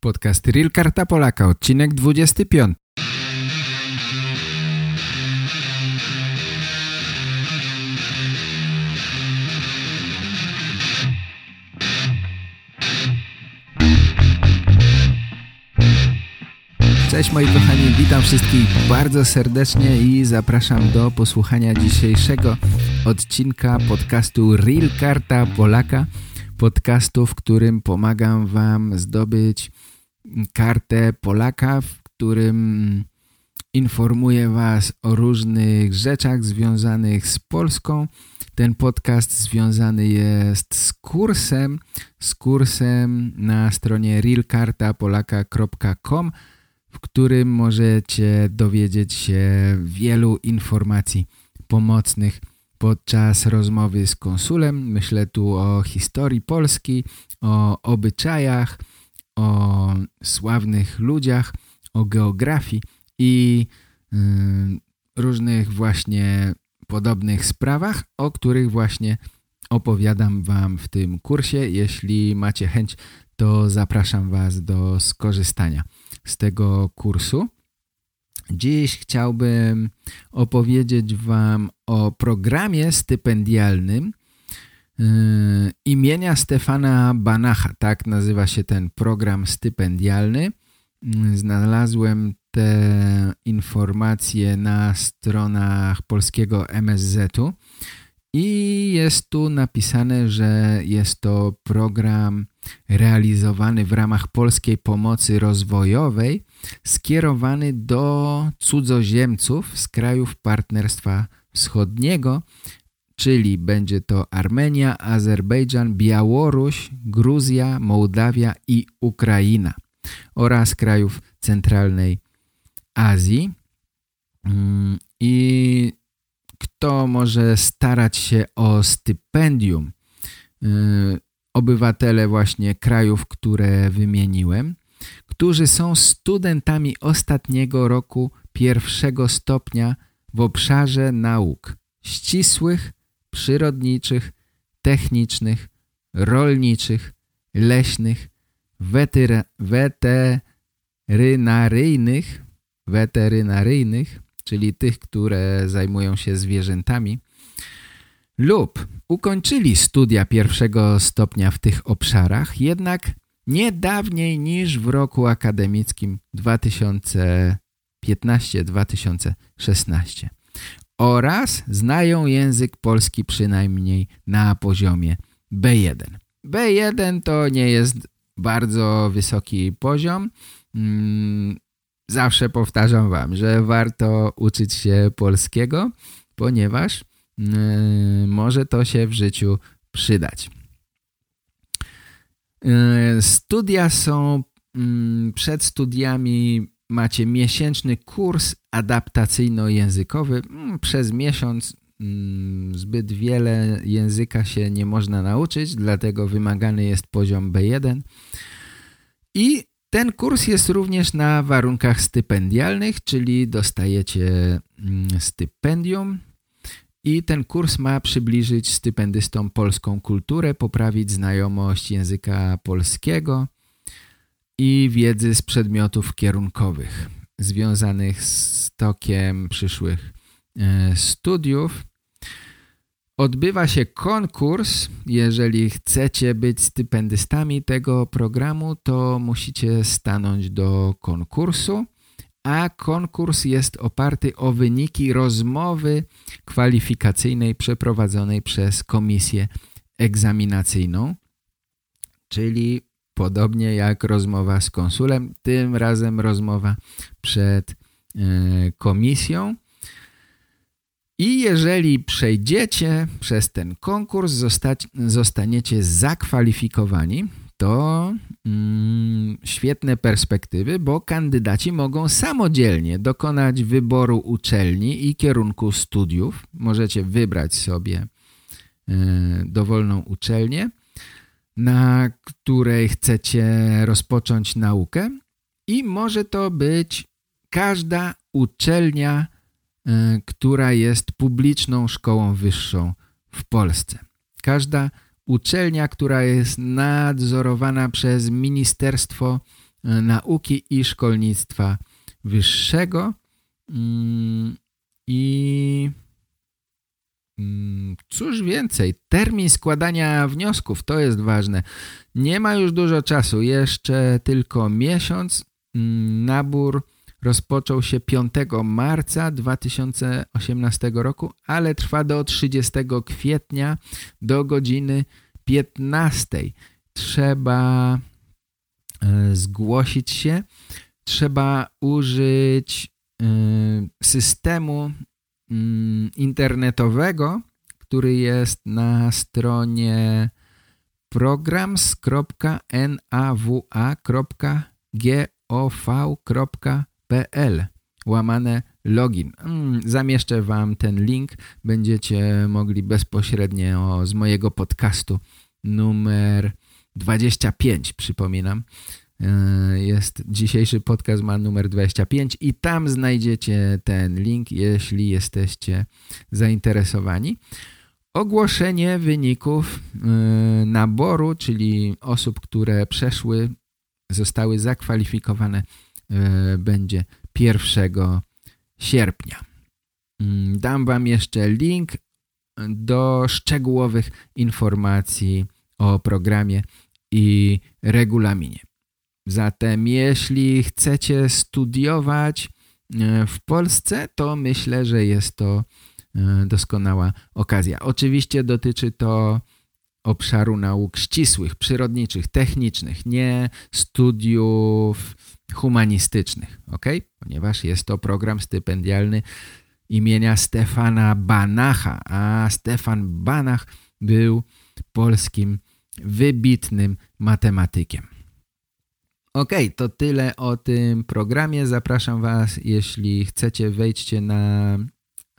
Podcast Real Karta Polaka, odcinek 25. Cześć moi kochani, witam wszystkich bardzo serdecznie i zapraszam do posłuchania dzisiejszego odcinka podcastu Real Karta Polaka podcastu, w którym pomagam Wam zdobyć kartę Polaka, w którym informuję Was o różnych rzeczach związanych z Polską. Ten podcast związany jest z kursem, z kursem na stronie realkartapolaka.com, w którym możecie dowiedzieć się wielu informacji pomocnych podczas rozmowy z konsulem. Myślę tu o historii Polski, o obyczajach, o sławnych ludziach, o geografii i różnych właśnie podobnych sprawach, o których właśnie opowiadam Wam w tym kursie. Jeśli macie chęć, to zapraszam Was do skorzystania z tego kursu. Dziś chciałbym opowiedzieć Wam o programie stypendialnym yy, imienia Stefana Banacha. Tak nazywa się ten program stypendialny. Znalazłem te informacje na stronach polskiego MSZ-u i jest tu napisane, że jest to program realizowany w ramach polskiej pomocy rozwojowej skierowany do cudzoziemców z krajów Partnerstwa Wschodniego, czyli będzie to Armenia, Azerbejdżan, Białoruś, Gruzja, Mołdawia i Ukraina oraz krajów centralnej Azji. Mm, I kto może starać się o stypendium? Obywatele właśnie krajów, które wymieniłem, którzy są studentami ostatniego roku pierwszego stopnia w obszarze nauk ścisłych, przyrodniczych, technicznych, rolniczych, leśnych, weterynaryjnych, weterynaryjnych, czyli tych, które zajmują się zwierzętami, lub ukończyli studia pierwszego stopnia w tych obszarach, jednak nie dawniej niż w roku akademickim 2015-2016 oraz znają język polski przynajmniej na poziomie B1. B1 to nie jest bardzo wysoki poziom. Mm, zawsze powtarzam Wam, że warto uczyć się polskiego, ponieważ może to się w życiu przydać. Y, studia są, mm, przed studiami macie miesięczny kurs adaptacyjno-językowy. Mm, przez miesiąc mm, zbyt wiele języka się nie można nauczyć, dlatego wymagany jest poziom B1. I ten kurs jest również na warunkach stypendialnych, czyli dostajecie stypendium i ten kurs ma przybliżyć stypendystom polską kulturę, poprawić znajomość języka polskiego i wiedzy z przedmiotów kierunkowych związanych z tokiem przyszłych e, studiów. Odbywa się konkurs. Jeżeli chcecie być stypendystami tego programu, to musicie stanąć do konkursu a konkurs jest oparty o wyniki rozmowy kwalifikacyjnej przeprowadzonej przez komisję egzaminacyjną, czyli podobnie jak rozmowa z konsulem, tym razem rozmowa przed e, komisją. I jeżeli przejdziecie przez ten konkurs, zostaniecie zakwalifikowani to mm, świetne perspektywy, bo kandydaci mogą samodzielnie dokonać wyboru uczelni i kierunku studiów. Możecie wybrać sobie y, dowolną uczelnię, na której chcecie rozpocząć naukę i może to być każda uczelnia, y, która jest publiczną szkołą wyższą w Polsce. Każda uczelnia, która jest nadzorowana przez Ministerstwo Nauki i Szkolnictwa Wyższego mm, i mm, cóż więcej, termin składania wniosków, to jest ważne. Nie ma już dużo czasu, jeszcze tylko miesiąc. Mm, nabór rozpoczął się 5 marca 2018 roku, ale trwa do 30 kwietnia do godziny 15. Trzeba e, zgłosić się, trzeba użyć e, systemu mm, internetowego, który jest na stronie programs.nawa.gov.pl pl łamane login. Mm, zamieszczę Wam ten link. Będziecie mogli bezpośrednio z mojego podcastu numer 25, przypominam. E, jest dzisiejszy podcast ma numer 25 i tam znajdziecie ten link, jeśli jesteście zainteresowani. Ogłoszenie wyników e, naboru, czyli osób, które przeszły, zostały zakwalifikowane będzie 1 sierpnia. Mm, dam Wam jeszcze link do szczegółowych informacji o programie i regulaminie. Zatem jeśli chcecie studiować e, w Polsce, to myślę, że jest to e, doskonała okazja. Oczywiście dotyczy to obszaru nauk ścisłych, przyrodniczych, technicznych, nie studiów humanistycznych, ok? Ponieważ jest to program stypendialny imienia Stefana Banacha, a Stefan Banach był polskim wybitnym matematykiem. Ok, to tyle o tym programie. Zapraszam Was, jeśli chcecie, wejdźcie na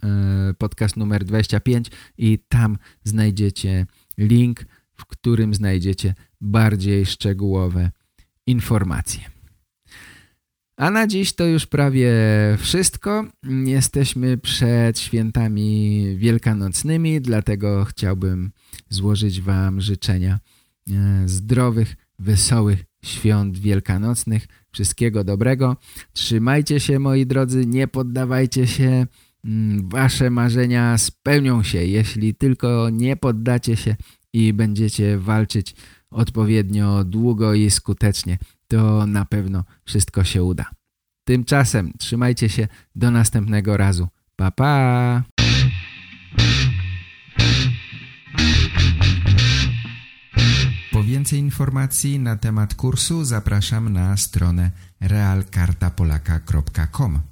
e, podcast numer 25 i tam znajdziecie link, w którym znajdziecie bardziej szczegółowe informacje. A na dziś to już prawie wszystko. Jesteśmy przed świętami wielkanocnymi, dlatego chciałbym złożyć Wam życzenia e, zdrowych, wesołych świąt wielkanocnych. Wszystkiego dobrego. Trzymajcie się moi drodzy, nie poddawajcie się. Mm, wasze marzenia spełnią się, jeśli tylko nie poddacie się i będziecie walczyć odpowiednio długo i skutecznie to na pewno wszystko się uda. Tymczasem trzymajcie się do następnego razu. Pa, pa! Po więcej informacji na temat kursu zapraszam na stronę realkartapolaka.com